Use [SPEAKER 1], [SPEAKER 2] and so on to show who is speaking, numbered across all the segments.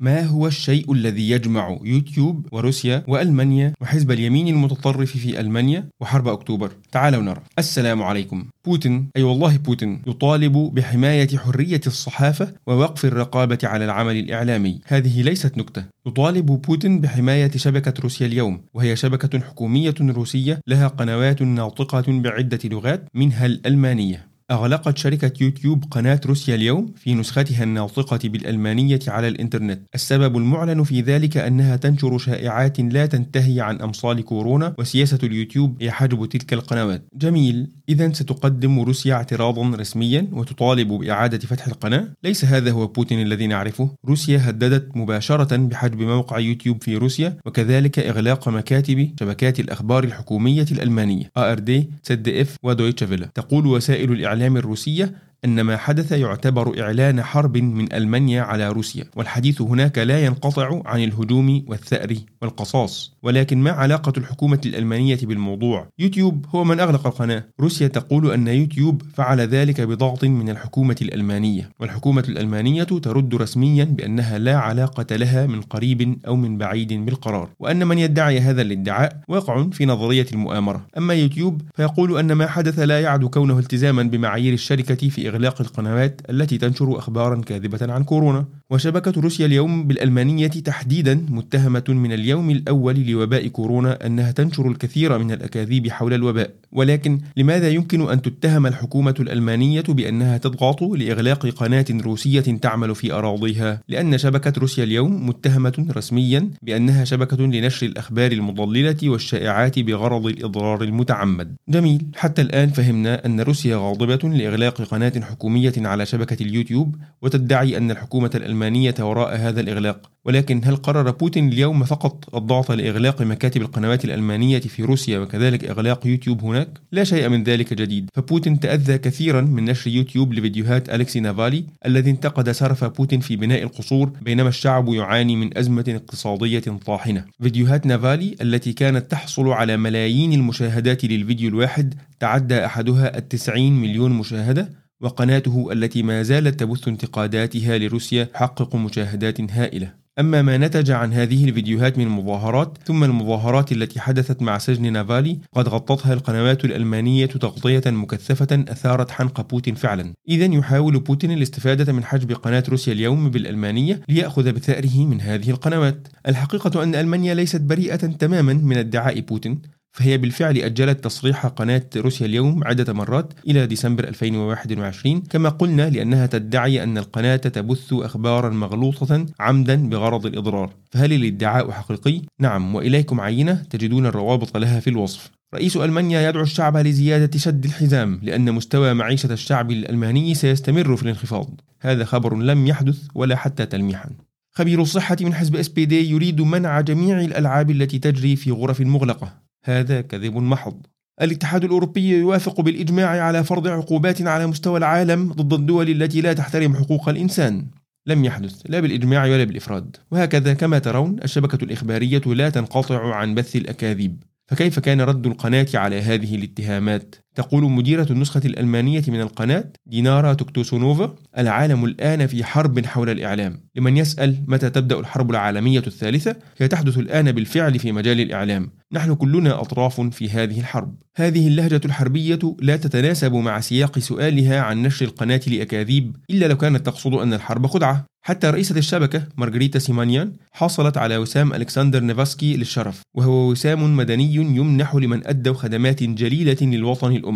[SPEAKER 1] ما هو الشيء الذي يجمع يوتيوب وروسيا وألمانيا وحزب اليمين المتطرف في ألمانيا وحرب أكتوبر؟ تعالوا نرى. السلام عليكم. بوتين أي والله بوتين يطالب بحماية حرية الصحافة ووقف الرقابة على العمل الإعلامي. هذه ليست نكتة. يطالب بوتين بحماية شبكة روسيا اليوم وهي شبكة حكومية روسية لها قنوات ناطقة بعدة لغات منها الألمانية. أغلقت شركة يوتيوب قناة روسيا اليوم في نسختها الناطقة بالألمانية على الإنترنت. السبب المعلن في ذلك أنها تنشر شائعات لا تنتهي عن أمصال كورونا وسياسة اليوتيوب هي حجب تلك القنوات. جميل إذا ستقدم روسيا اعتراضا رسميا وتطالب بإعادة فتح القناة. ليس هذا هو بوتين الذي نعرفه. روسيا هددت مباشرة بحجب موقع يوتيوب في روسيا وكذلك إغلاق مكاتب شبكات الأخبار الحكومية الألمانية. ARD, ZDF ودويتش تقول وسائل الإعلام الإعلام الروسية أن ما حدث يعتبر إعلان حرب من ألمانيا على روسيا والحديث هناك لا ينقطع عن الهجوم والثأر والقصاص. ولكن ما علاقة الحكومة الألمانية بالموضوع؟ يوتيوب هو من أغلق القناة. روسيا تقول أن يوتيوب فعل ذلك بضغط من الحكومة الألمانية. والحكومة الألمانية ترد رسميا بأنها لا علاقة لها من قريب أو من بعيد بالقرار وأن من يدعي هذا الادعاء واقع في نظرية المؤامرة. أما يوتيوب فيقول أن ما حدث لا يعد كونه التزاما بمعايير الشركة في إغلاق القنوات التي تنشر أخبارا كاذبة عن كورونا. وشبكة روسيا اليوم بالألمانية تحديدا متهمة من اليوم الأول لوباء كورونا أنها تنشر الكثير من الأكاذيب حول الوباء. ولكن لماذا يمكن أن تتهم الحكومة الألمانية بأنها تضغط لإغلاق قناة روسية تعمل في أراضيها؟ لأن شبكة روسيا اليوم متهمة رسميا بأنها شبكة لنشر الأخبار المضللة والشائعات بغرض الإضرار المتعمد. جميل. حتى الآن فهمنا أن روسيا غاضبة لإغلاق قناة حكومية على شبكة اليوتيوب وتدعي أن الحكومة الألمانية وراء هذا الإغلاق. ولكن هل قرر بوتين اليوم فقط الضغط لإغلاق مكاتب القنوات الألمانية في روسيا وكذلك إغلاق يوتيوب هناك؟ لا شيء من ذلك جديد. فبوتين تأذى كثيرا من نشر يوتيوب لفيديوهات أليكسي نافالي الذي انتقد سرف بوتين في بناء القصور بينما الشعب يعاني من أزمة اقتصادية طاحنة. فيديوهات نافالي التي كانت تحصل على ملايين المشاهدات للفيديو الواحد تعدى أحدها التسعين مليون مشاهدة وقناته التي ما زالت تبث انتقاداتها لروسيا تحقق مشاهدات هائلة. أما ما نتج عن هذه الفيديوهات من المظاهرات ثم المظاهرات التي حدثت مع سجن نافالي قد غطتها القنوات الألمانية تغطية مكثفة أثارت حنق بوتين فعلا. إذا يحاول بوتين الاستفادة من حجب قناة روسيا اليوم بالألمانية ليأخذ بثأره من هذه القنوات. الحقيقة أن ألمانيا ليست بريئة تماما من ادعاء بوتين. فهي بالفعل أجلت تصريح قناة روسيا اليوم عدة مرات إلى ديسمبر 2021 كما قلنا لأنها تدعي أن القناة تبث أخبارا مغلوطة عمدا بغرض الإضرار. فهل الادعاء حقيقي؟ نعم وإليكم عينة تجدون الروابط لها في الوصف. رئيس ألمانيا يدعو الشعب لزيادة شد الحزام لأن مستوى معيشة الشعب الألماني سيستمر في الانخفاض. هذا خبر لم يحدث ولا حتى تلميحا. خبير الصحة من حزب SPD يريد منع جميع الألعاب التي تجري في غرف مغلقة. هذا كذب محض. الاتحاد الأوروبي يوافق بالإجماع على فرض عقوبات على مستوى العالم ضد الدول التي لا تحترم حقوق الإنسان. لم يحدث لا بالإجماع ولا بالإفراد. وهكذا كما ترون الشبكة الإخبارية لا تنقطع عن بث الأكاذيب. فكيف كان رد القناة على هذه الاتهامات؟ تقول مديرة النسخة الألمانية من القناة دينارا توكتوسونوفا العالم الآن في حرب حول الإعلام. لمن يسأل متى تبدأ الحرب العالمية الثالثة؟ هي تحدث الآن بالفعل في مجال الإعلام. نحن كلنا أطراف في هذه الحرب. هذه اللهجة الحربية لا تتناسب مع سياق سؤالها عن نشر القناة لأكاذيب إلا لو كانت تقصد أن الحرب خدعة. حتى رئيسة الشبكة مارغريتا سيمانيان حصلت على وسام ألكسندر نيفاسكي للشرف وهو وسام مدني يمنح لمن أدوا خدمات جليلة للوطن الأم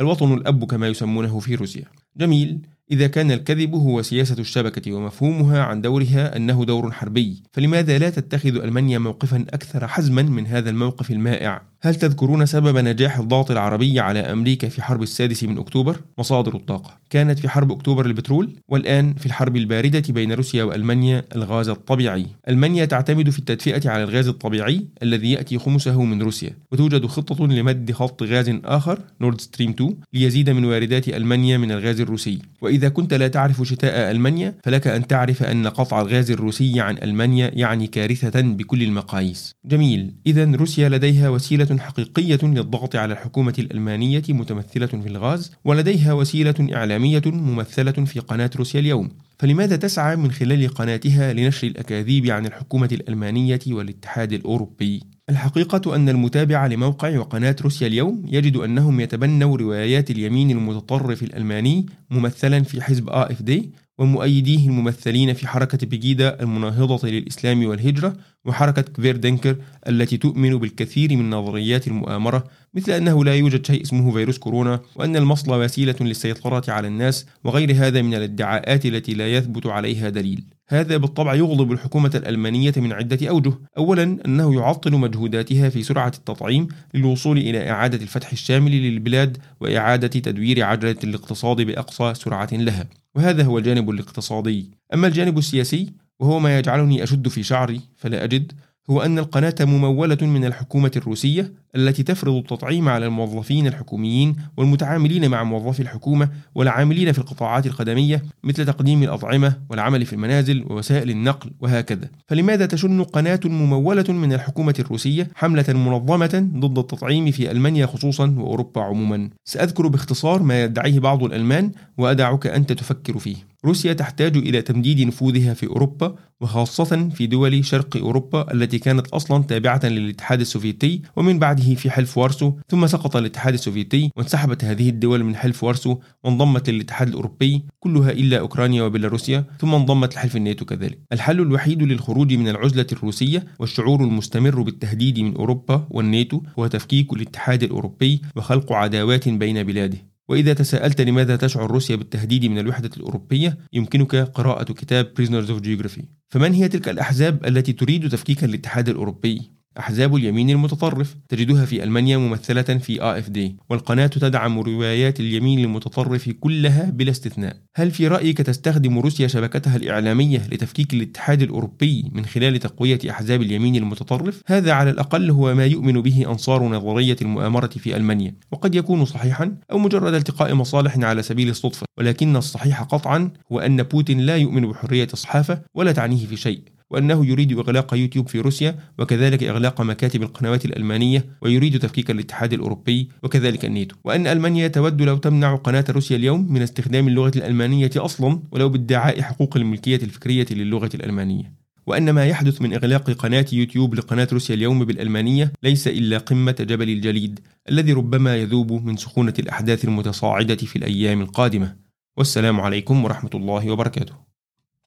[SPEAKER 1] الوطن الأب كما يسمونه في روسيا. جميل. إذا كان الكذب هو سياسة الشبكة ومفهومها عن دورها أنه دور حربي. فلماذا لا تتخذ ألمانيا موقفا أكثر حزما من هذا الموقف المائع؟ هل تذكرون سبب نجاح الضغط العربي على أمريكا في حرب السادس من أكتوبر؟ مصادر الطاقة. كانت في حرب أكتوبر البترول والآن في الحرب الباردة بين روسيا وألمانيا الغاز الطبيعي. ألمانيا تعتمد في التدفئة على الغاز الطبيعي الذي يأتي خمسه من روسيا. وتوجد خطة لمد خط غاز آخر نورد ستريم 2 ليزيد من واردات ألمانيا من الغاز الروسي. وإذا وإذا كنت لا تعرف شتاء ألمانيا فلك أن تعرف أن قطع الغاز الروسي عن ألمانيا يعني كارثة بكل المقاييس. جميل. إذا روسيا لديها وسيلة حقيقية للضغط على الحكومة الألمانية متمثلة في الغاز ولديها وسيلة إعلامية ممثلة في قناة روسيا اليوم. فلماذا تسعى من خلال قناتها لنشر الأكاذيب عن الحكومة الألمانية والاتحاد الأوروبي؟ الحقيقة أن المتابع لموقع وقناة روسيا اليوم يجد أنهم يتبنوا روايات اليمين المتطرف الألماني ممثلا في حزب AFD ومؤيديه الممثلين في حركة بيجيدا المناهضة للإسلام والهجرة وحركة كفيردنكر التي تؤمن بالكثير من نظريات المؤامرة مثل أنه لا يوجد شيء اسمه فيروس كورونا وأن المصل وسيلة للسيطرة على الناس وغير هذا من الادعاءات التي لا يثبت عليها دليل. هذا بالطبع يغضب الحكومة الألمانية من عدة أوجه. أولا أنه يعطل مجهوداتها في سرعة التطعيم للوصول إلى إعادة الفتح الشامل للبلاد وإعادة تدوير عجلة الاقتصاد بأقصى سرعة لها وهذا هو الجانب الاقتصادي. أما الجانب السياسي وهو ما يجعلني أشد في شعري فلا أجد هو أن القناة ممولة من الحكومة الروسية التي تفرض التطعيم على الموظفين الحكوميين والمتعاملين مع موظفي الحكومة والعاملين في القطاعات الخدمية مثل تقديم الأطعمة والعمل في المنازل ووسائل النقل وهكذا. فلماذا تشن قناة ممولة من الحكومة الروسية حملة منظمة ضد التطعيم في ألمانيا خصوصا وأوروبا عموما؟ سأذكر باختصار ما يدعيه بعض الألمان وأدعك أنت تفكر فيه. روسيا تحتاج إلى تمديد نفوذها في أوروبا وخاصة في دول شرق أوروبا التي كانت أصلا تابعة للاتحاد السوفيتي ومن بعده في حلف وارسو ثم سقط الاتحاد السوفيتي وانسحبت هذه الدول من حلف وارسو وانضمت للاتحاد الأوروبي كلها إلا أوكرانيا وبيلاروسيا ثم انضمت لحلف الناتو كذلك. الحل الوحيد للخروج من العزلة الروسية والشعور المستمر بالتهديد من أوروبا والناتو هو تفكيك الاتحاد الأوروبي وخلق عداوات بين بلاده. وإذا تساءلت لماذا تشعر روسيا بالتهديد من الوحدة الأوروبية يمكنك قراءة كتاب Prisoners of Geography فمن هي تلك الأحزاب التي تريد تفكيك الاتحاد الأوروبي؟ أحزاب اليمين المتطرف تجدها في ألمانيا ممثلة في AFD والقناة تدعم روايات اليمين المتطرف كلها بلا استثناء. هل في رأيك تستخدم روسيا شبكتها الإعلامية لتفكيك الاتحاد الأوروبي من خلال تقوية أحزاب اليمين المتطرف؟ هذا على الأقل هو ما يؤمن به أنصار نظرية المؤامرة في ألمانيا. وقد يكون صحيحا أو مجرد التقاء مصالح على سبيل الصدفة ولكن الصحيح قطعا هو أن بوتين لا يؤمن بحرية الصحافة ولا تعنيه في شيء. وأنه يريد إغلاق يوتيوب في روسيا وكذلك إغلاق مكاتب القنوات الألمانية ويريد تفكيك الاتحاد الأوروبي وكذلك الناتو. وأن ألمانيا تود لو تمنع قناة روسيا اليوم من استخدام اللغة الألمانية أصلا ولو بادعاء حقوق الملكية الفكرية للغة الألمانية. وأن ما يحدث من إغلاق قناة يوتيوب لقناة روسيا اليوم بالألمانية ليس إلا قمة جبل الجليد الذي ربما يذوب من سخونة الأحداث المتصاعدة في الأيام القادمة. والسلام عليكم ورحمة الله وبركاته.